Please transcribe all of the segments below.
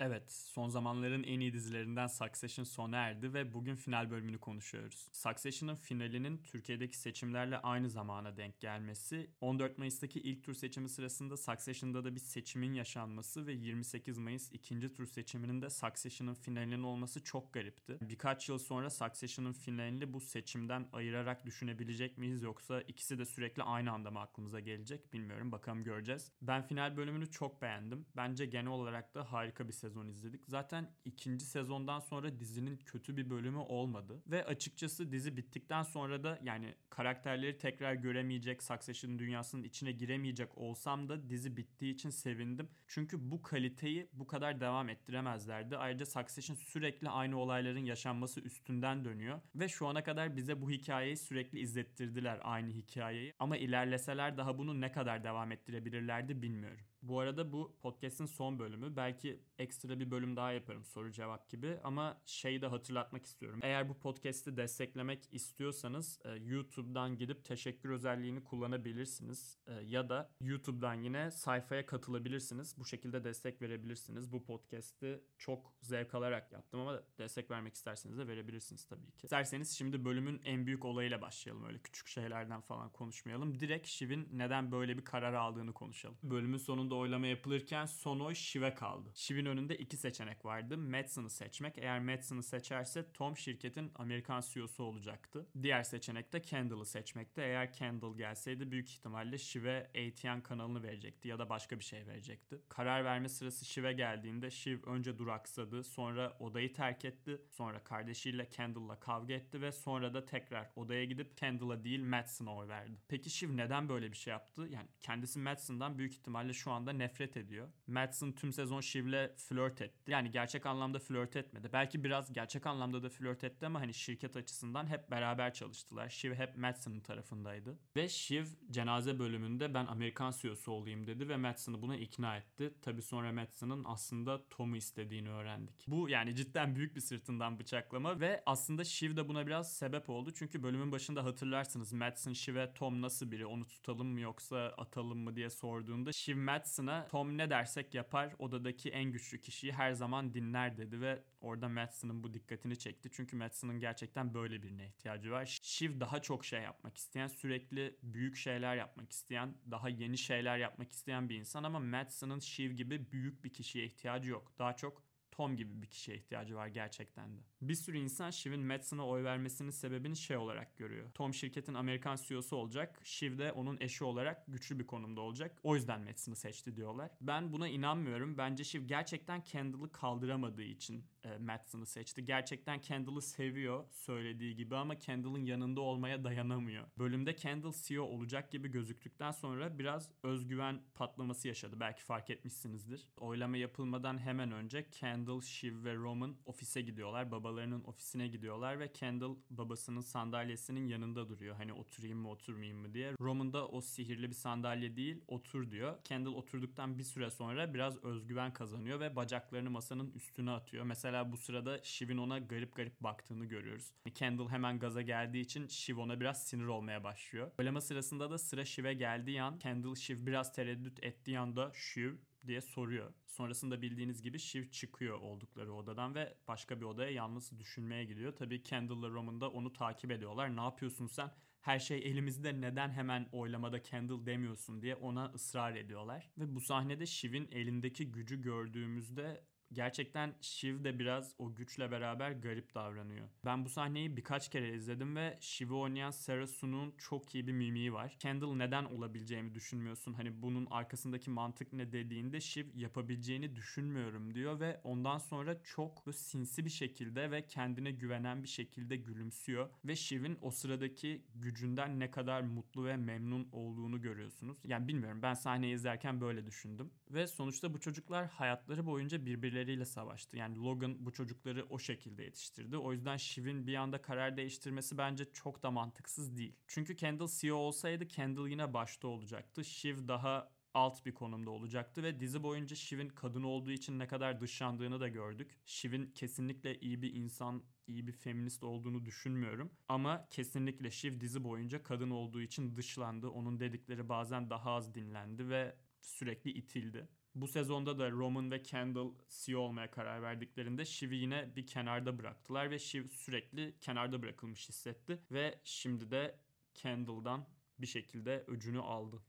Evet, son zamanların en iyi dizilerinden Succession sona erdi ve bugün final bölümünü konuşuyoruz. Succession'ın finalinin Türkiye'deki seçimlerle aynı zamana denk gelmesi, 14 Mayıs'taki ilk tur seçimi sırasında Succession'da da bir seçimin yaşanması ve 28 Mayıs ikinci tur seçiminin de Succession'ın finalinin olması çok garipti. Birkaç yıl sonra Succession'ın finalini bu seçimden ayırarak düşünebilecek miyiz yoksa ikisi de sürekli aynı anda mı aklımıza gelecek bilmiyorum bakalım göreceğiz. Ben final bölümünü çok beğendim. Bence genel olarak da harika bir sezon izledik. Zaten ikinci sezondan sonra dizinin kötü bir bölümü olmadı. Ve açıkçası dizi bittikten sonra da yani karakterleri tekrar göremeyecek, Succession dünyasının içine giremeyecek olsam da dizi bittiği için sevindim. Çünkü bu kaliteyi bu kadar devam ettiremezlerdi. Ayrıca Succession sürekli aynı olayların yaşanması üstünden dönüyor. Ve şu ana kadar bize bu hikayeyi sürekli izlettirdiler aynı hikayeyi. Ama ilerleseler daha bunu ne kadar devam ettirebilirlerdi bilmiyorum. Bu arada bu podcast'in son bölümü. Belki ekstra bir bölüm daha yaparım soru cevap gibi ama şeyi de hatırlatmak istiyorum. Eğer bu podcast'i desteklemek istiyorsanız e, YouTube'dan gidip teşekkür özelliğini kullanabilirsiniz. E, ya da YouTube'dan yine sayfaya katılabilirsiniz. Bu şekilde destek verebilirsiniz. Bu podcast'i çok zevk alarak yaptım ama destek vermek isterseniz de verebilirsiniz tabii ki. İsterseniz şimdi bölümün en büyük olayıyla başlayalım. Öyle küçük şeylerden falan konuşmayalım. Direkt Shiv'in neden böyle bir karar aldığını konuşalım. Bölümün sonunda oylama yapılırken son oy Shiv'e kaldı. Shiv'in önünde iki seçenek vardı. Madsen'ı seçmek. Eğer Madsen'ı seçerse Tom şirketin Amerikan CEO'su olacaktı. Diğer seçenek de Kendall'ı seçmekti. Eğer Kendall gelseydi büyük ihtimalle Shiv'e ATN kanalını verecekti ya da başka bir şey verecekti. Karar verme sırası Shiv'e geldiğinde Shiv önce duraksadı, sonra odayı terk etti, sonra kardeşiyle Kendall'la kavga etti ve sonra da tekrar odaya gidip Kendall'a değil Madsen'a oy verdi. Peki Shiv neden böyle bir şey yaptı? Yani kendisi Madsen'dan büyük ihtimalle şu anda nefret ediyor. Madsen tüm sezon Shiv'le flört etti. Yani gerçek anlamda flört etmedi. Belki biraz gerçek anlamda da flört etti ama hani şirket açısından hep beraber çalıştılar. Shiv hep Madsen'ın tarafındaydı. Ve Shiv cenaze bölümünde ben Amerikan CEO'su olayım dedi ve Madsen'ı buna ikna etti. Tabi sonra Madsen'ın aslında Tom'u istediğini öğrendik. Bu yani cidden büyük bir sırtından bıçaklama ve aslında Shiv de buna biraz sebep oldu. Çünkü bölümün başında hatırlarsınız Madsen Shiv'e Tom nasıl biri onu tutalım mı yoksa atalım mı diye sorduğunda Shiv Madsen'a Tom ne dersek yapar odadaki en güçlü kişiyi her zaman dinler dedi ve orada Madsen'ın bu dikkatini çekti. Çünkü Madsen'ın gerçekten böyle birine ihtiyacı var. Shiv daha çok şey yapmak isteyen, sürekli büyük şeyler yapmak isteyen, daha yeni şeyler yapmak isteyen bir insan ama Madsen'ın Shiv gibi büyük bir kişiye ihtiyacı yok. Daha çok Tom gibi bir kişiye ihtiyacı var gerçekten de. Bir sürü insan Shiv'in Madsen'a oy vermesinin sebebini şey olarak görüyor. Tom şirketin Amerikan CEO'su olacak. Shiv de onun eşi olarak güçlü bir konumda olacak. O yüzden Madsen'ı seçti diyorlar. Ben buna inanmıyorum. Bence Shiv gerçekten Kendall'ı kaldıramadığı için e, Madsen'ı seçti. Gerçekten Kendall'ı seviyor söylediği gibi ama Kendall'ın yanında olmaya dayanamıyor. Bölümde Kendall CEO olacak gibi gözüktükten sonra biraz özgüven patlaması yaşadı. Belki fark etmişsinizdir. Oylama yapılmadan hemen önce Kendall, Shiv ve Roman ofise gidiyorlar. Babalarının ofisine gidiyorlar ve Kendall babasının sandalyesinin yanında duruyor. Hani oturayım mı oturmayayım mı diye. Roman da o sihirli bir sandalye değil otur diyor. Kendall oturduktan bir süre sonra biraz özgüven kazanıyor ve bacaklarını masanın üstüne atıyor. Mesela mesela bu sırada Shiv'in ona garip garip baktığını görüyoruz. Kendall hemen gaza geldiği için Shiv ona biraz sinir olmaya başlıyor. Oylama sırasında da sıra Shiv'e geldiği an Kendall Shiv biraz tereddüt ettiği anda Shiv diye soruyor. Sonrasında bildiğiniz gibi Shiv çıkıyor oldukları odadan ve başka bir odaya yalnız düşünmeye gidiyor. Tabii Kendall'la Roman da onu takip ediyorlar. Ne yapıyorsun sen? Her şey elimizde neden hemen oylamada Kendall demiyorsun diye ona ısrar ediyorlar. Ve bu sahnede Shiv'in elindeki gücü gördüğümüzde gerçekten Shiv de biraz o güçle beraber garip davranıyor. Ben bu sahneyi birkaç kere izledim ve Shiv'i oynayan Sarah Su'nun çok iyi bir mimiği var. Kendall neden olabileceğimi düşünmüyorsun? Hani bunun arkasındaki mantık ne dediğinde Shiv yapabileceğini düşünmüyorum diyor ve ondan sonra çok sinsi bir şekilde ve kendine güvenen bir şekilde gülümsüyor ve Shiv'in o sıradaki gücünden ne kadar mutlu ve memnun olduğunu görüyorsunuz. Yani bilmiyorum ben sahneyi izlerken böyle düşündüm. Ve sonuçta bu çocuklar hayatları boyunca birbirlerine birbirleriyle savaştı. Yani Logan bu çocukları o şekilde yetiştirdi. O yüzden Shiv'in bir anda karar değiştirmesi bence çok da mantıksız değil. Çünkü Kendall CEO olsaydı Kendall yine başta olacaktı. Shiv daha alt bir konumda olacaktı ve dizi boyunca Shiv'in kadın olduğu için ne kadar dışlandığını da gördük. Shiv'in kesinlikle iyi bir insan, iyi bir feminist olduğunu düşünmüyorum. Ama kesinlikle Shiv dizi boyunca kadın olduğu için dışlandı. Onun dedikleri bazen daha az dinlendi ve sürekli itildi. Bu sezonda da Roman ve Kendall CEO olmaya karar verdiklerinde Shiv'i yine bir kenarda bıraktılar ve Shiv sürekli kenarda bırakılmış hissetti ve şimdi de Kendall'dan bir şekilde öcünü aldı.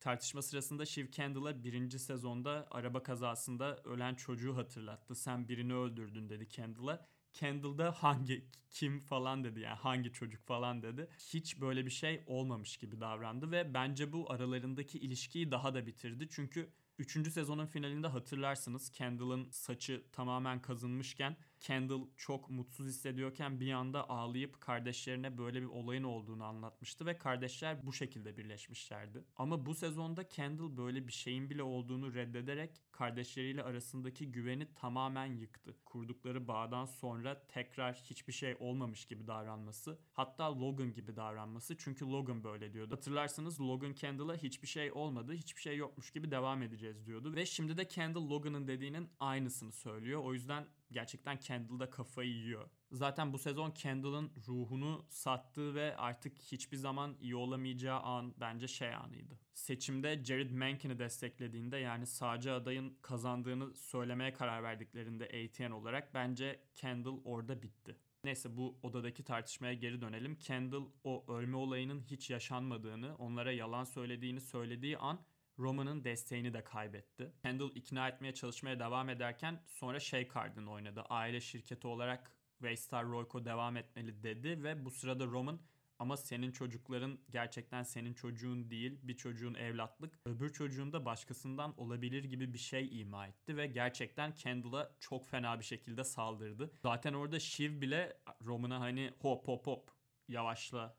Tartışma sırasında Shiv Kendall'a birinci sezonda araba kazasında ölen çocuğu hatırlattı. Sen birini öldürdün dedi Kendall'a. Kendall da hangi kim falan dedi yani hangi çocuk falan dedi. Hiç böyle bir şey olmamış gibi davrandı ve bence bu aralarındaki ilişkiyi daha da bitirdi. Çünkü 3. sezonun finalinde hatırlarsınız Kendall'ın saçı tamamen kazınmışken Kendall çok mutsuz hissediyorken bir anda ağlayıp kardeşlerine böyle bir olayın olduğunu anlatmıştı ve kardeşler bu şekilde birleşmişlerdi. Ama bu sezonda Kendall böyle bir şeyin bile olduğunu reddederek kardeşleriyle arasındaki güveni tamamen yıktı. Kurdukları bağdan sonra tekrar hiçbir şey olmamış gibi davranması, hatta Logan gibi davranması çünkü Logan böyle diyordu. Hatırlarsınız Logan Kendall'a hiçbir şey olmadı, hiçbir şey yokmuş gibi devam edeceğiz diyordu ve şimdi de Kendall Logan'ın dediğinin aynısını söylüyor. O yüzden gerçekten Kendall'da kafayı yiyor. Zaten bu sezon Kendall'ın ruhunu sattığı ve artık hiçbir zaman iyi olamayacağı an bence şey anıydı. Seçimde Jared Menken'i desteklediğinde yani sağcı adayın kazandığını söylemeye karar verdiklerinde ATN olarak bence Kendall orada bitti. Neyse bu odadaki tartışmaya geri dönelim. Kendall o ölme olayının hiç yaşanmadığını, onlara yalan söylediğini söylediği an Roman'ın desteğini de kaybetti. Kendall ikna etmeye çalışmaya devam ederken sonra şey Card'ın oynadı. Aile şirketi olarak Waystar Royco devam etmeli dedi ve bu sırada Roman ama senin çocukların gerçekten senin çocuğun değil bir çocuğun evlatlık öbür çocuğun da başkasından olabilir gibi bir şey ima etti ve gerçekten Kendall'a çok fena bir şekilde saldırdı. Zaten orada Shiv bile Roman'a hani hop hop hop yavaşla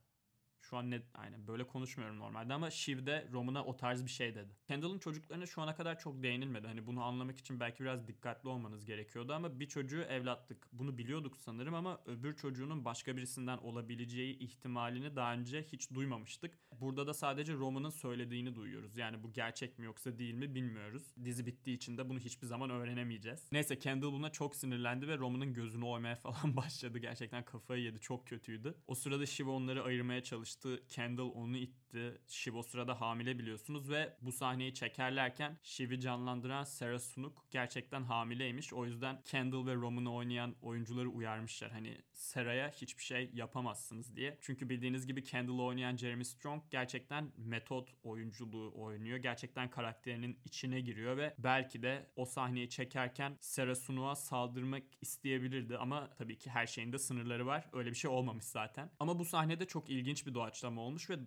şu an ne aynen böyle konuşmuyorum normalde ama Shiv'de Roman'a o tarz bir şey dedi. Kendall'ın çocuklarına şu ana kadar çok değinilmedi. Hani bunu anlamak için belki biraz dikkatli olmanız gerekiyordu ama bir çocuğu evlattık. Bunu biliyorduk sanırım ama öbür çocuğunun başka birisinden olabileceği ihtimalini daha önce hiç duymamıştık. Burada da sadece Roman'ın söylediğini duyuyoruz. Yani bu gerçek mi yoksa değil mi bilmiyoruz. Dizi bittiği için de bunu hiçbir zaman öğrenemeyeceğiz. Neyse Kendall buna çok sinirlendi ve Roman'ın gözünü oymaya falan başladı. Gerçekten kafayı yedi. Çok kötüydü. O sırada Shiv onları ayırmaya çalıştı çalıştı. Kendall onu itti. Shiv o sırada hamile biliyorsunuz ve bu sahneyi çekerlerken Shiv'i canlandıran Sarah Sunuk gerçekten hamileymiş. O yüzden Kendall ve Roman'ı oynayan oyuncuları uyarmışlar. Hani Sarah'ya hiçbir şey yapamazsınız diye. Çünkü bildiğiniz gibi Kendall'ı oynayan Jeremy Strong gerçekten metot oyunculuğu oynuyor. Gerçekten karakterinin içine giriyor ve belki de o sahneyi çekerken Sarah Sunuk'a saldırmak isteyebilirdi ama tabii ki her şeyin de sınırları var. Öyle bir şey olmamış zaten. Ama bu sahnede çok ilginç bir doğaçlama olmuş ve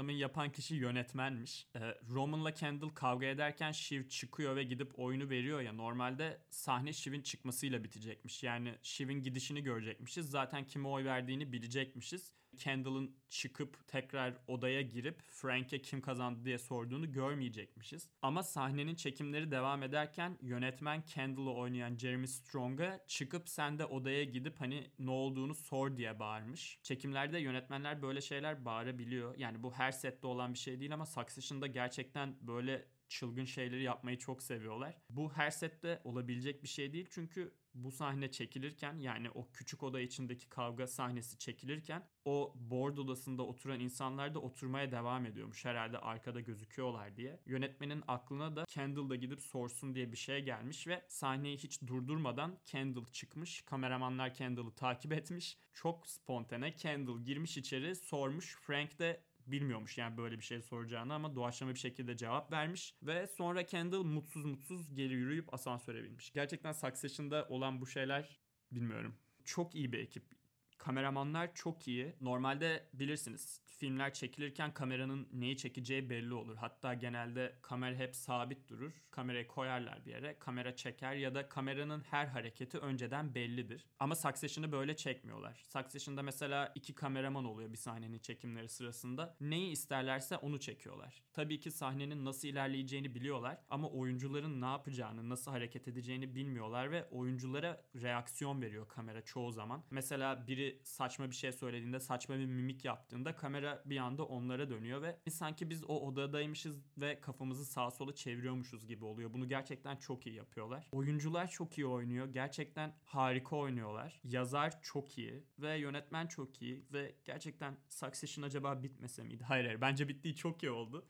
doğaçlamayı yapan kişi yönetmenmiş. Ee, Roman'la Kendall kavga ederken Shiv çıkıyor ve gidip oyunu veriyor ya normalde sahne Shiv'in çıkmasıyla bitecekmiş. Yani Shiv'in gidişini görecekmişiz. Zaten kime oy verdiğini bilecekmişiz. Kendall'ın çıkıp tekrar odaya girip Frank'e kim kazandı diye sorduğunu görmeyecekmişiz. Ama sahnenin çekimleri devam ederken yönetmen Kendall'ı oynayan Jeremy Strong'a çıkıp sen de odaya gidip hani ne olduğunu sor diye bağırmış. Çekimlerde yönetmenler böyle şeyler bağırabiliyor. Yani bu her sette olan bir şey değil ama Succession'da gerçekten böyle çılgın şeyleri yapmayı çok seviyorlar. Bu her sette olabilecek bir şey değil çünkü bu sahne çekilirken yani o küçük oda içindeki kavga sahnesi çekilirken o board odasında oturan insanlar da oturmaya devam ediyormuş herhalde arkada gözüküyorlar diye. Yönetmenin aklına da Kendall da gidip sorsun diye bir şey gelmiş ve sahneyi hiç durdurmadan Kendall çıkmış. Kameramanlar Kendall'ı takip etmiş. Çok spontane Kendall girmiş içeri sormuş. Frank de bilmiyormuş yani böyle bir şey soracağını ama doğaçlama bir şekilde cevap vermiş. Ve sonra Kendall mutsuz mutsuz geri yürüyüp asansöre binmiş. Gerçekten Succession'da olan bu şeyler bilmiyorum. Çok iyi bir ekip. Kameramanlar çok iyi. Normalde bilirsiniz filmler çekilirken kameranın neyi çekeceği belli olur. Hatta genelde kamera hep sabit durur. Kamerayı koyarlar bir yere. Kamera çeker ya da kameranın her hareketi önceden bellidir. Ama Succession'ı böyle çekmiyorlar. Succession'da mesela iki kameraman oluyor bir sahnenin çekimleri sırasında. Neyi isterlerse onu çekiyorlar. Tabii ki sahnenin nasıl ilerleyeceğini biliyorlar ama oyuncuların ne yapacağını, nasıl hareket edeceğini bilmiyorlar ve oyunculara reaksiyon veriyor kamera çoğu zaman. Mesela biri saçma bir şey söylediğinde, saçma bir mimik yaptığında kamera bir anda onlara dönüyor ve sanki biz o odadaymışız ve kafamızı sağa sola çeviriyormuşuz gibi oluyor. Bunu gerçekten çok iyi yapıyorlar. Oyuncular çok iyi oynuyor. Gerçekten harika oynuyorlar. Yazar çok iyi ve yönetmen çok iyi ve gerçekten Succession acaba bitmese miydi? Hayır hayır bence bittiği çok iyi oldu.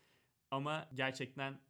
Ama gerçekten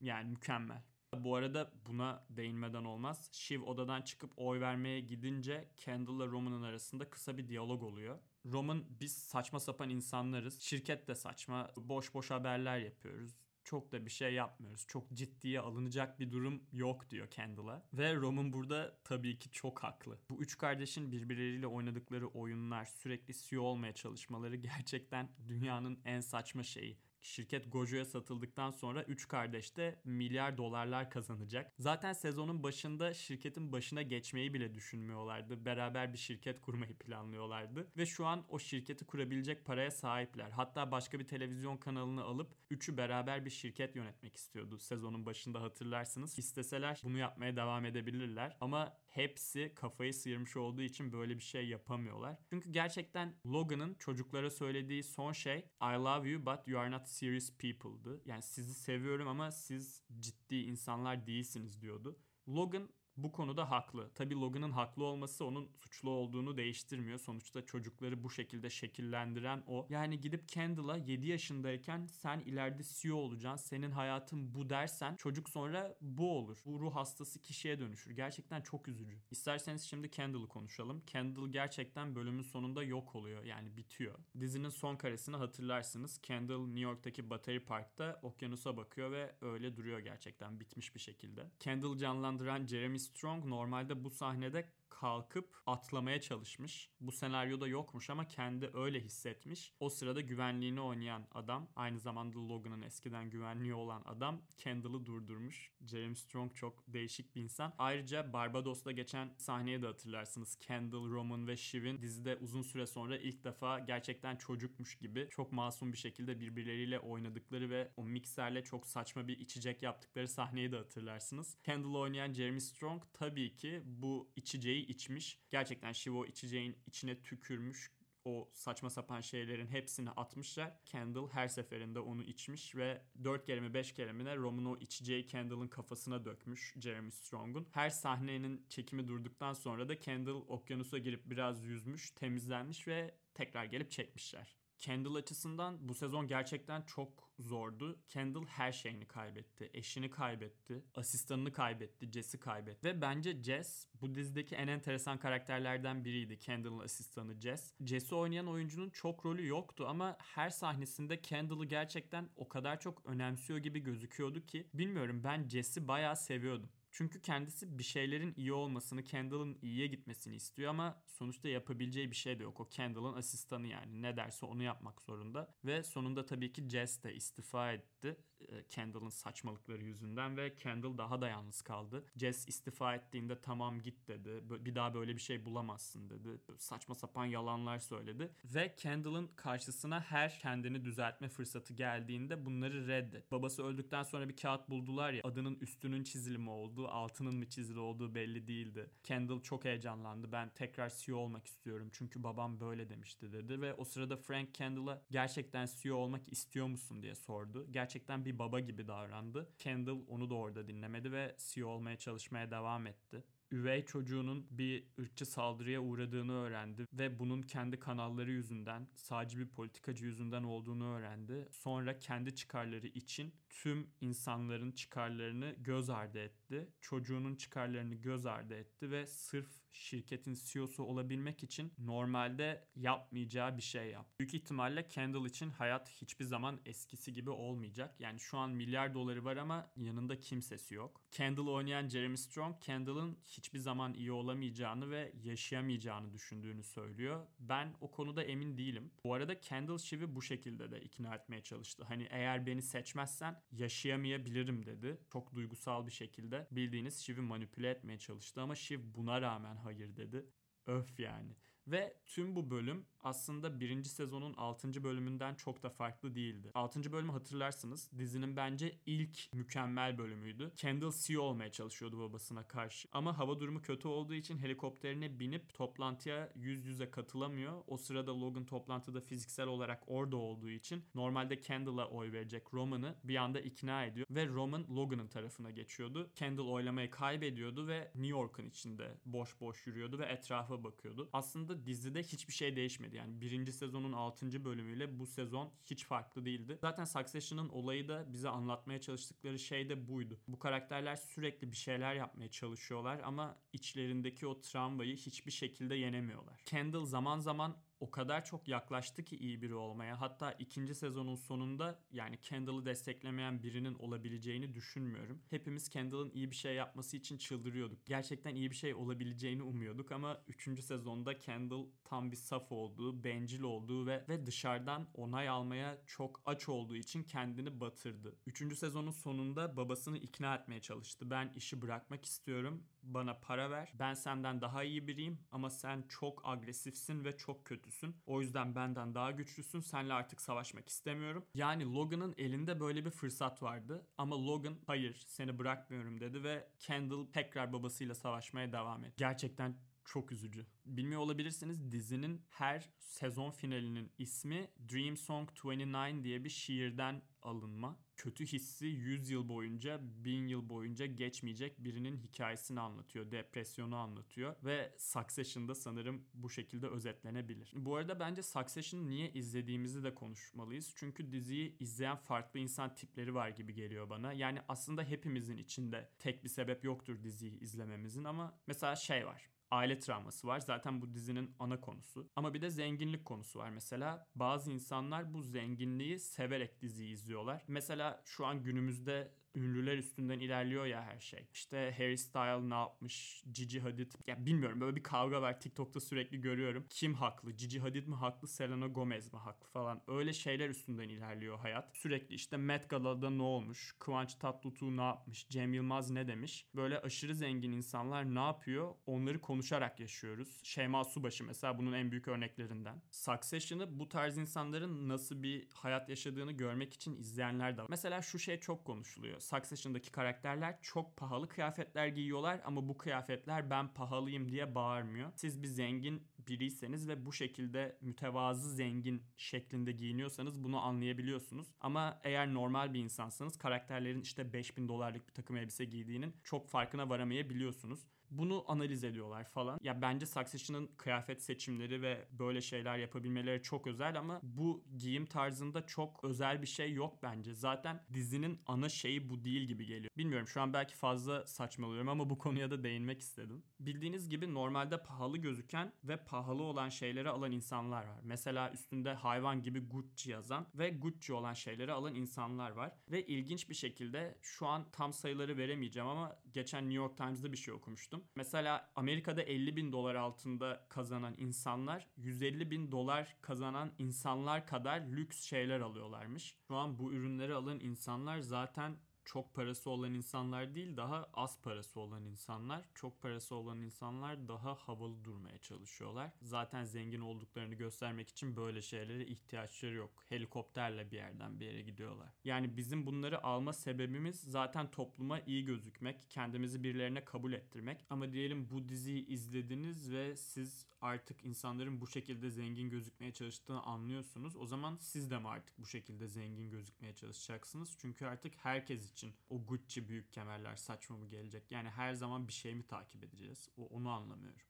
yani mükemmel. Bu arada buna değinmeden olmaz. Shiv odadan çıkıp oy vermeye gidince Kendall'la Roman'ın arasında kısa bir diyalog oluyor. Roman biz saçma sapan insanlarız. Şirket de saçma. Boş boş haberler yapıyoruz çok da bir şey yapmıyoruz. Çok ciddiye alınacak bir durum yok diyor Kendall'a. Ve Roman burada tabii ki çok haklı. Bu üç kardeşin birbirleriyle oynadıkları oyunlar, sürekli CEO olmaya çalışmaları gerçekten dünyanın en saçma şeyi şirket Gojo'ya satıldıktan sonra 3 kardeş de milyar dolarlar kazanacak. Zaten sezonun başında şirketin başına geçmeyi bile düşünmüyorlardı. Beraber bir şirket kurmayı planlıyorlardı. Ve şu an o şirketi kurabilecek paraya sahipler. Hatta başka bir televizyon kanalını alıp üçü beraber bir şirket yönetmek istiyordu. Sezonun başında hatırlarsınız. İsteseler bunu yapmaya devam edebilirler. Ama hepsi kafayı sıyırmış olduğu için böyle bir şey yapamıyorlar. Çünkü gerçekten Logan'ın çocuklara söylediği son şey I love you but you are not serious people'dı. Yani sizi seviyorum ama siz ciddi insanlar değilsiniz diyordu. Logan bu konuda haklı. Tabi Logan'ın haklı olması onun suçlu olduğunu değiştirmiyor. Sonuçta çocukları bu şekilde şekillendiren o. Yani gidip Kendall'a 7 yaşındayken sen ileride CEO olacaksın. Senin hayatın bu dersen çocuk sonra bu olur. Bu ruh hastası kişiye dönüşür. Gerçekten çok üzücü. İsterseniz şimdi Kendall'ı konuşalım. Kendall gerçekten bölümün sonunda yok oluyor. Yani bitiyor. Dizinin son karesini hatırlarsınız. Kendall New York'taki Battery Park'ta okyanusa bakıyor ve öyle duruyor gerçekten bitmiş bir şekilde. Kendall canlandıran Jeremy Strong normalde bu sahnede kalkıp atlamaya çalışmış. Bu senaryoda yokmuş ama kendi öyle hissetmiş. O sırada güvenliğini oynayan adam, aynı zamanda Logan'ın eskiden güvenliği olan adam Kendall'ı durdurmuş. Jeremy Strong çok değişik bir insan. Ayrıca Barbados'ta geçen sahneyi de hatırlarsınız. Kendall, Roman ve Shiv'in dizide uzun süre sonra ilk defa gerçekten çocukmuş gibi çok masum bir şekilde birbirleriyle oynadıkları ve o mikserle çok saçma bir içecek yaptıkları sahneyi de hatırlarsınız. Kendall oynayan Jeremy Strong tabii ki bu içeceği içmiş. Gerçekten Shivo içeceğin içine tükürmüş o saçma sapan şeylerin hepsini atmışlar. Kendall her seferinde onu içmiş ve 4 kere mi 5 kere mi ne Roman o içeceği Kendall'ın kafasına dökmüş Jeremy Strong'un. Her sahnenin çekimi durduktan sonra da Kendall okyanusa girip biraz yüzmüş, temizlenmiş ve tekrar gelip çekmişler. Kendall açısından bu sezon gerçekten çok zordu. Kendall her şeyini kaybetti. Eşini kaybetti. Asistanını kaybetti. Jess'i kaybetti. Ve bence Jess bu dizideki en enteresan karakterlerden biriydi. Kendall'ın asistanı Jess. Jess'i oynayan oyuncunun çok rolü yoktu ama her sahnesinde Kendall'ı gerçekten o kadar çok önemsiyor gibi gözüküyordu ki bilmiyorum ben Jess'i bayağı seviyordum. Çünkü kendisi bir şeylerin iyi olmasını, Kendall'ın iyiye gitmesini istiyor ama sonuçta yapabileceği bir şey de yok. O Kendall'ın asistanı yani. Ne derse onu yapmak zorunda. Ve sonunda tabii ki Jess de istifa etti. E, Kendall'ın saçmalıkları yüzünden ve Kendall daha da yalnız kaldı. Jess istifa ettiğinde tamam git dedi. Bir daha böyle bir şey bulamazsın dedi. Saçma sapan yalanlar söyledi. Ve Kendall'ın karşısına her kendini düzeltme fırsatı geldiğinde bunları reddet. Babası öldükten sonra bir kağıt buldular ya adının üstünün çizilimi oldu. Altının mı çizili olduğu belli değildi. Kendall çok heyecanlandı. Ben tekrar CEO olmak istiyorum. Çünkü babam böyle demişti dedi. Ve o sırada Frank Kendall'a gerçekten CEO olmak istiyor musun diye sordu. Gerçekten bir bir baba gibi davrandı. Kendall onu da orada dinlemedi ve CEO olmaya çalışmaya devam etti üvey çocuğunun bir ırkçı saldırıya uğradığını öğrendi ve bunun kendi kanalları yüzünden, sadece bir politikacı yüzünden olduğunu öğrendi. Sonra kendi çıkarları için tüm insanların çıkarlarını göz ardı etti. Çocuğunun çıkarlarını göz ardı etti ve sırf şirketin CEO'su olabilmek için normalde yapmayacağı bir şey yaptı. Büyük ihtimalle Kendall için hayat hiçbir zaman eskisi gibi olmayacak. Yani şu an milyar doları var ama yanında kimsesi yok. Kendall oynayan Jeremy Strong, Kendall'ın hiçbir zaman iyi olamayacağını ve yaşayamayacağını düşündüğünü söylüyor. Ben o konuda emin değilim. Bu arada Kendall Shiv'i bu şekilde de ikna etmeye çalıştı. Hani eğer beni seçmezsen yaşayamayabilirim dedi. Çok duygusal bir şekilde bildiğiniz Shiv'i manipüle etmeye çalıştı ama Shiv buna rağmen hayır dedi. Öf yani. Ve tüm bu bölüm aslında birinci sezonun 6. bölümünden çok da farklı değildi. 6. bölümü hatırlarsınız. Dizinin bence ilk mükemmel bölümüydü. Kendall CEO olmaya çalışıyordu babasına karşı. Ama hava durumu kötü olduğu için helikopterine binip toplantıya yüz yüze katılamıyor. O sırada Logan toplantıda fiziksel olarak orada olduğu için normalde Kendall'a oy verecek Roman'ı bir anda ikna ediyor. Ve Roman Logan'ın tarafına geçiyordu. Kendall oylamayı kaybediyordu ve New York'un içinde boş boş yürüyordu ve etrafa bakıyordu. Aslında dizide hiçbir şey değişmedi. Yani birinci sezonun 6. bölümüyle bu sezon hiç farklı değildi. Zaten Succession'ın olayı da bize anlatmaya çalıştıkları şey de buydu. Bu karakterler sürekli bir şeyler yapmaya çalışıyorlar ama içlerindeki o travmayı hiçbir şekilde yenemiyorlar. Kendall zaman zaman o kadar çok yaklaştı ki iyi biri olmaya. Hatta ikinci sezonun sonunda yani Kendall'ı desteklemeyen birinin olabileceğini düşünmüyorum. Hepimiz Kendall'ın iyi bir şey yapması için çıldırıyorduk. Gerçekten iyi bir şey olabileceğini umuyorduk ama üçüncü sezonda Kendall tam bir saf olduğu, bencil olduğu ve, ve dışarıdan onay almaya çok aç olduğu için kendini batırdı. Üçüncü sezonun sonunda babasını ikna etmeye çalıştı. Ben işi bırakmak istiyorum. Bana para ver. Ben senden daha iyi biriyim ama sen çok agresifsin ve çok kötü güçlüsün. O yüzden benden daha güçlüsün. Senle artık savaşmak istemiyorum. Yani Logan'ın elinde böyle bir fırsat vardı. Ama Logan hayır seni bırakmıyorum dedi ve Kendall tekrar babasıyla savaşmaya devam etti. Gerçekten çok üzücü. Bilmiyor olabilirsiniz dizinin her sezon finalinin ismi Dream Song 29 diye bir şiirden alınma. Kötü hissi 100 yıl boyunca, 1000 yıl boyunca geçmeyecek birinin hikayesini anlatıyor. Depresyonu anlatıyor ve Succession'da sanırım bu şekilde özetlenebilir. Bu arada bence Succession'ı niye izlediğimizi de konuşmalıyız. Çünkü diziyi izleyen farklı insan tipleri var gibi geliyor bana. Yani aslında hepimizin içinde tek bir sebep yoktur diziyi izlememizin ama mesela şey var aile travması var. Zaten bu dizinin ana konusu. Ama bir de zenginlik konusu var mesela. Bazı insanlar bu zenginliği severek diziyi izliyorlar. Mesela şu an günümüzde ünlüler üstünden ilerliyor ya her şey. İşte Harry Styles ne yapmış, Gigi Hadid. Ya bilmiyorum böyle bir kavga var TikTok'ta sürekli görüyorum. Kim haklı? Gigi Hadid mi haklı, Selena Gomez mi haklı falan. Öyle şeyler üstünden ilerliyor hayat. Sürekli işte Met Gala'da ne olmuş, Kıvanç Tatlıtuğ ne yapmış, Cem Yılmaz ne demiş. Böyle aşırı zengin insanlar ne yapıyor? Onları konuşarak yaşıyoruz. Şeyma Subaşı mesela bunun en büyük örneklerinden. Succession'ı bu tarz insanların nasıl bir hayat yaşadığını görmek için izleyenler de var. Mesela şu şey çok konuşuluyor. Succession'daki karakterler çok pahalı kıyafetler giyiyorlar ama bu kıyafetler ben pahalıyım diye bağırmıyor. Siz bir zengin biriyseniz ve bu şekilde mütevazı zengin şeklinde giyiniyorsanız bunu anlayabiliyorsunuz. Ama eğer normal bir insansanız karakterlerin işte 5000 dolarlık bir takım elbise giydiğinin çok farkına varamayabiliyorsunuz bunu analiz ediyorlar falan. Ya bence Succession'ın kıyafet seçimleri ve böyle şeyler yapabilmeleri çok özel ama bu giyim tarzında çok özel bir şey yok bence. Zaten dizinin ana şeyi bu değil gibi geliyor. Bilmiyorum şu an belki fazla saçmalıyorum ama bu konuya da değinmek istedim. Bildiğiniz gibi normalde pahalı gözüken ve pahalı olan şeyleri alan insanlar var. Mesela üstünde hayvan gibi Gucci yazan ve Gucci olan şeyleri alan insanlar var. Ve ilginç bir şekilde şu an tam sayıları veremeyeceğim ama geçen New York Times'da bir şey okumuştum. Mesela Amerika'da 50 bin dolar altında kazanan insanlar 150 bin dolar kazanan insanlar kadar lüks şeyler alıyorlarmış. Şu an bu ürünleri alan insanlar zaten çok parası olan insanlar değil daha az parası olan insanlar. Çok parası olan insanlar daha havalı durmaya çalışıyorlar. Zaten zengin olduklarını göstermek için böyle şeylere ihtiyaçları yok. Helikopterle bir yerden bir yere gidiyorlar. Yani bizim bunları alma sebebimiz zaten topluma iyi gözükmek, kendimizi birilerine kabul ettirmek. Ama diyelim bu diziyi izlediniz ve siz artık insanların bu şekilde zengin gözükmeye çalıştığını anlıyorsunuz. O zaman siz de mi artık bu şekilde zengin gözükmeye çalışacaksınız? Çünkü artık herkes için o Gucci büyük kemerler saçma mı gelecek? Yani her zaman bir şey mi takip edeceğiz? O, onu anlamıyorum.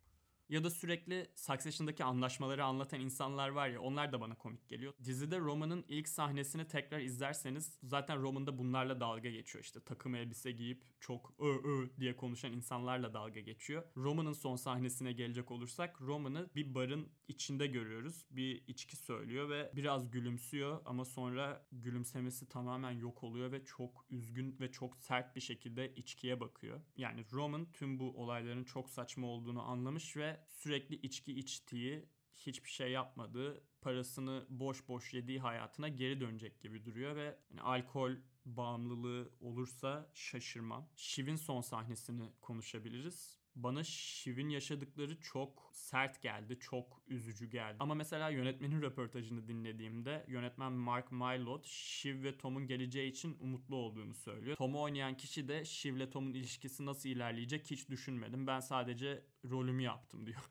Ya da sürekli Succession'daki anlaşmaları anlatan insanlar var ya onlar da bana komik geliyor. Dizide Roman'ın ilk sahnesini tekrar izlerseniz zaten Roman'da bunlarla dalga geçiyor işte takım elbise giyip çok ö ö diye konuşan insanlarla dalga geçiyor. Roman'ın son sahnesine gelecek olursak Roman'ı bir barın içinde görüyoruz. Bir içki söylüyor ve biraz gülümsüyor ama sonra gülümsemesi tamamen yok oluyor ve çok üzgün ve çok sert bir şekilde içkiye bakıyor. Yani Roman tüm bu olayların çok saçma olduğunu anlamış ve sürekli içki içtiği, hiçbir şey yapmadığı, parasını boş boş yediği hayatına geri dönecek gibi duruyor ve yani alkol bağımlılığı olursa şaşırmam. Shiv'in son sahnesini konuşabiliriz. Bana Shiv'in yaşadıkları çok sert geldi, çok üzücü geldi. Ama mesela yönetmenin röportajını dinlediğimde yönetmen Mark Mylod Shiv ve Tom'un geleceği için umutlu olduğunu söylüyor. Tom'u oynayan kişi de Shiv ile Tom'un ilişkisi nasıl ilerleyecek hiç düşünmedim. Ben sadece rolümü yaptım diyor.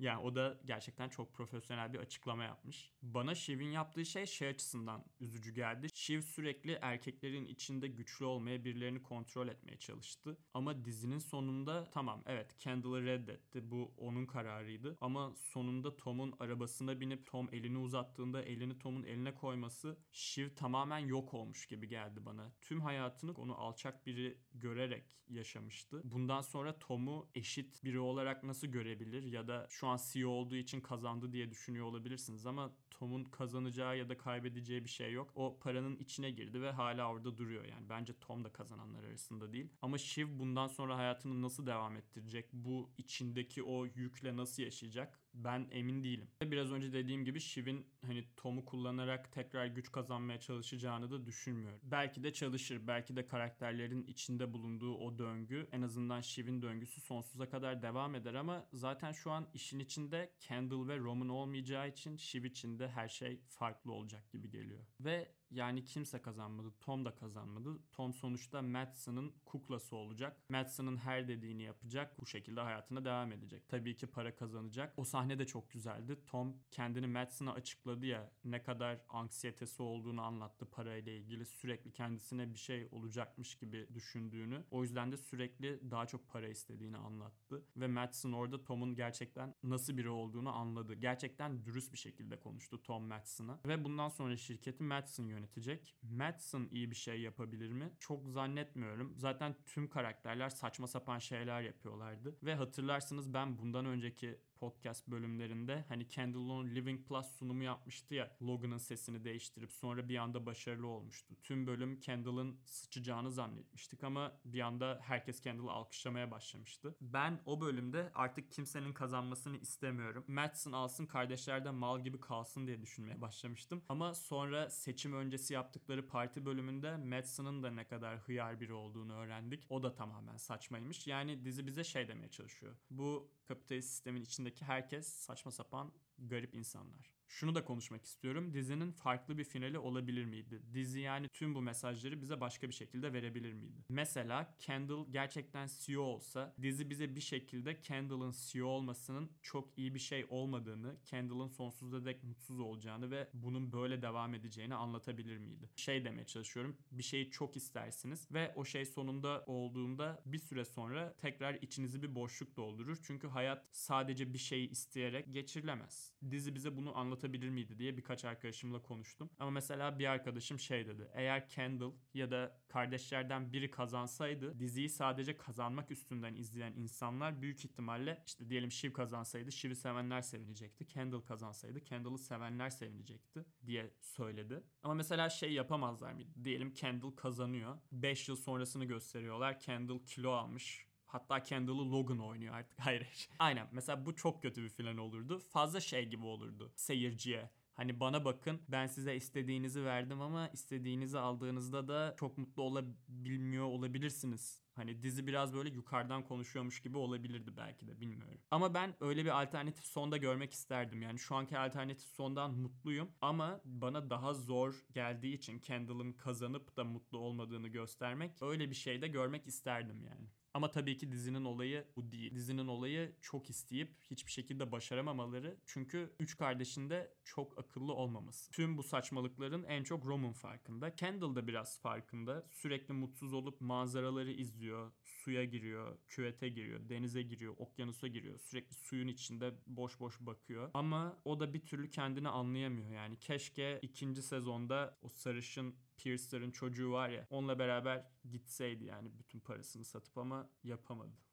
Yani o da gerçekten çok profesyonel bir açıklama yapmış. Bana Shiv'in yaptığı şey şey açısından üzücü geldi. Shiv sürekli erkeklerin içinde güçlü olmaya, birilerini kontrol etmeye çalıştı. Ama dizinin sonunda tamam evet Kendall'ı reddetti. Bu onun kararıydı. Ama sonunda Tom'un arabasına binip Tom elini uzattığında elini Tom'un eline koyması Shiv tamamen yok olmuş gibi geldi bana. Tüm hayatını onu alçak biri görerek yaşamıştı. Bundan sonra Tom'u eşit biri olarak nasıl görebilir ya da şu an CEO olduğu için kazandı diye düşünüyor olabilirsiniz ama Tom'un kazanacağı ya da kaybedeceği bir şey yok. O paranın içine girdi ve hala orada duruyor yani. Bence Tom da kazananlar arasında değil. Ama Shiv bundan sonra hayatını nasıl devam ettirecek? Bu içindeki o yükle nasıl yaşayacak? ben emin değilim. Biraz önce dediğim gibi Shiv'in hani Tom'u kullanarak tekrar güç kazanmaya çalışacağını da düşünmüyorum. Belki de çalışır. Belki de karakterlerin içinde bulunduğu o döngü en azından Shiv'in döngüsü sonsuza kadar devam eder ama zaten şu an işin içinde Kendall ve Roman olmayacağı için Shiv için de her şey farklı olacak gibi geliyor. Ve yani kimse kazanmadı. Tom da kazanmadı. Tom sonuçta Madsen'ın kuklası olacak. Madsen'ın her dediğini yapacak. Bu şekilde hayatına devam edecek. Tabii ki para kazanacak. O sahne de çok güzeldi. Tom kendini Madsen'a açıkladı ya ne kadar anksiyetesi olduğunu anlattı parayla ilgili. Sürekli kendisine bir şey olacakmış gibi düşündüğünü. O yüzden de sürekli daha çok para istediğini anlattı. Ve Madsen orada Tom'un gerçekten nasıl biri olduğunu anladı. Gerçekten dürüst bir şekilde konuştu Tom Madsen'a. Ve bundan sonra şirketi Madsen yönetiyor yönetecek. Madsen iyi bir şey yapabilir mi? Çok zannetmiyorum. Zaten tüm karakterler saçma sapan şeyler yapıyorlardı. Ve hatırlarsınız ben bundan önceki podcast bölümlerinde hani Kendall'ın Living Plus sunumu yapmıştı ya Logan'ın sesini değiştirip sonra bir anda başarılı olmuştu. Tüm bölüm Kendall'ın sıçacağını zannetmiştik ama bir anda herkes Kendall'ı alkışlamaya başlamıştı. Ben o bölümde artık kimsenin kazanmasını istemiyorum. Madsen alsın kardeşlerden mal gibi kalsın diye düşünmeye başlamıştım. Ama sonra seçim öncesi yaptıkları parti bölümünde Madsen'ın da ne kadar hıyar biri olduğunu öğrendik. O da tamamen saçmaymış. Yani dizi bize şey demeye çalışıyor. Bu kapitalist sistemin içindeki herkes saçma sapan garip insanlar şunu da konuşmak istiyorum. Dizinin farklı bir finali olabilir miydi? Dizi yani tüm bu mesajları bize başka bir şekilde verebilir miydi? Mesela Kendall gerçekten CEO olsa dizi bize bir şekilde Kendall'ın CEO olmasının çok iyi bir şey olmadığını, Kendall'ın sonsuzda dek mutsuz olacağını ve bunun böyle devam edeceğini anlatabilir miydi? Şey demeye çalışıyorum. Bir şeyi çok istersiniz ve o şey sonunda olduğunda bir süre sonra tekrar içinizi bir boşluk doldurur. Çünkü hayat sadece bir şeyi isteyerek geçirilemez. Dizi bize bunu anlat anlatabilir miydi diye birkaç arkadaşımla konuştum. Ama mesela bir arkadaşım şey dedi. Eğer Kendall ya da kardeşlerden biri kazansaydı diziyi sadece kazanmak üstünden izleyen insanlar büyük ihtimalle işte diyelim Shiv kazansaydı Shiv'i sevenler sevinecekti. Kendall kazansaydı Kendall'ı sevenler sevinecekti diye söyledi. Ama mesela şey yapamazlar mıydı? Diyelim Kendall kazanıyor. 5 yıl sonrasını gösteriyorlar. Kendall kilo almış Hatta Kendall'ı Logan oynuyor artık. Hayır. Aynen. Mesela bu çok kötü bir final olurdu. Fazla şey gibi olurdu seyirciye. Hani bana bakın ben size istediğinizi verdim ama istediğinizi aldığınızda da çok mutlu olabilmiyor olabilirsiniz. Hani dizi biraz böyle yukarıdan konuşuyormuş gibi olabilirdi belki de bilmiyorum. Ama ben öyle bir alternatif sonda görmek isterdim. Yani şu anki alternatif sondan mutluyum ama bana daha zor geldiği için Kendall'ın kazanıp da mutlu olmadığını göstermek öyle bir şey de görmek isterdim yani. Ama tabii ki dizinin olayı bu değil. Dizinin olayı çok isteyip hiçbir şekilde başaramamaları. Çünkü üç kardeşin de çok akıllı olmaması. Tüm bu saçmalıkların en çok Roman farkında. Kendall da biraz farkında. Sürekli mutsuz olup manzaraları izliyor. Suya giriyor, küvete giriyor, denize giriyor, okyanusa giriyor. Sürekli suyun içinde boş boş bakıyor. Ama o da bir türlü kendini anlayamıyor. Yani keşke ikinci sezonda o sarışın Pierce'ların çocuğu var ya onunla beraber gitseydi yani bütün parasını satıp ama yapamadı.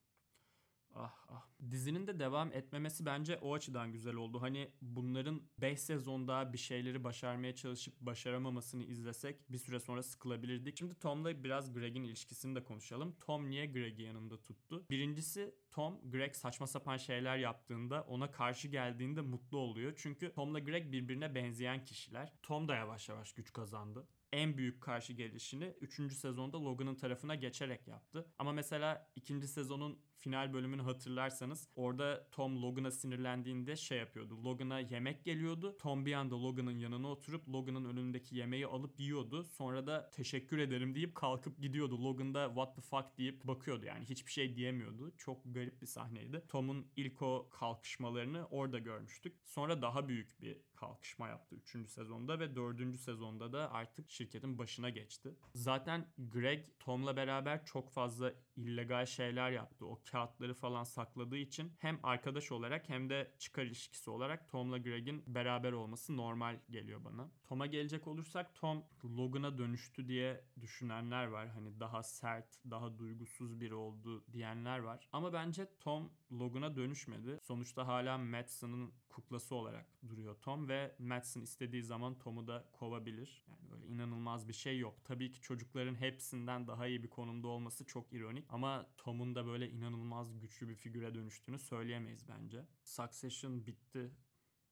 Ah ah. Dizinin de devam etmemesi bence o açıdan güzel oldu. Hani bunların 5 sezon daha bir şeyleri başarmaya çalışıp başaramamasını izlesek bir süre sonra sıkılabilirdik. Şimdi Tom'la biraz Greg'in ilişkisini de konuşalım. Tom niye Greg'i yanında tuttu? Birincisi Tom Greg saçma sapan şeyler yaptığında ona karşı geldiğinde mutlu oluyor. Çünkü Tom'la Greg birbirine benzeyen kişiler. Tom da yavaş yavaş güç kazandı en büyük karşı gelişini 3. sezonda Logan'ın tarafına geçerek yaptı. Ama mesela ikinci sezonun final bölümünü hatırlarsanız orada Tom Logan'a sinirlendiğinde şey yapıyordu. Logan'a yemek geliyordu. Tom bir anda Logan'ın yanına oturup Logan'ın önündeki yemeği alıp yiyordu. Sonra da teşekkür ederim deyip kalkıp gidiyordu. Logan da what the fuck deyip bakıyordu yani hiçbir şey diyemiyordu. Çok garip bir sahneydi. Tom'un ilk o kalkışmalarını orada görmüştük. Sonra daha büyük bir kalkışma yaptı 3. sezonda ve 4. sezonda da artık şirketin başına geçti. Zaten Greg Tom'la beraber çok fazla illegal şeyler yaptı. O kağıtları falan sakladığı için hem arkadaş olarak hem de çıkar ilişkisi olarak Tom'la Greg'in beraber olması normal geliyor bana. Tom'a gelecek olursak Tom Logan'a dönüştü diye düşünenler var. Hani daha sert, daha duygusuz biri oldu diyenler var. Ama bence Tom Logan'a dönüşmedi. Sonuçta hala Madsen'ın kuklası olarak duruyor Tom ve Madsen istediği zaman Tom'u da kovabilir. Yani böyle inanılmaz bir şey yok. Tabii ki çocukların hepsinden daha iyi bir konumda olması çok ironik ama Tom'un da böyle inanılmaz güçlü bir figüre dönüştüğünü söyleyemeyiz bence. Succession bitti.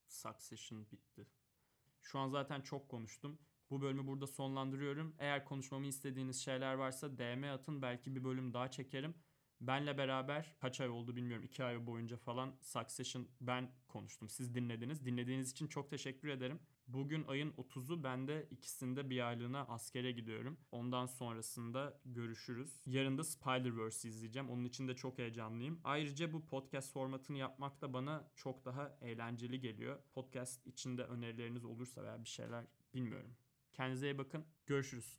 Succession bitti. Şu an zaten çok konuştum. Bu bölümü burada sonlandırıyorum. Eğer konuşmamı istediğiniz şeyler varsa DM atın. Belki bir bölüm daha çekerim. Benle beraber kaç ay oldu bilmiyorum. iki ay boyunca falan Succession ben konuştum. Siz dinlediniz. Dinlediğiniz için çok teşekkür ederim. Bugün ayın 30'u ben de ikisinde bir aylığına askere gidiyorum. Ondan sonrasında görüşürüz. Yarın da Spider-Verse izleyeceğim. Onun için de çok heyecanlıyım. Ayrıca bu podcast formatını yapmak da bana çok daha eğlenceli geliyor. Podcast içinde önerileriniz olursa veya bir şeyler bilmiyorum. Kendinize iyi bakın. Görüşürüz.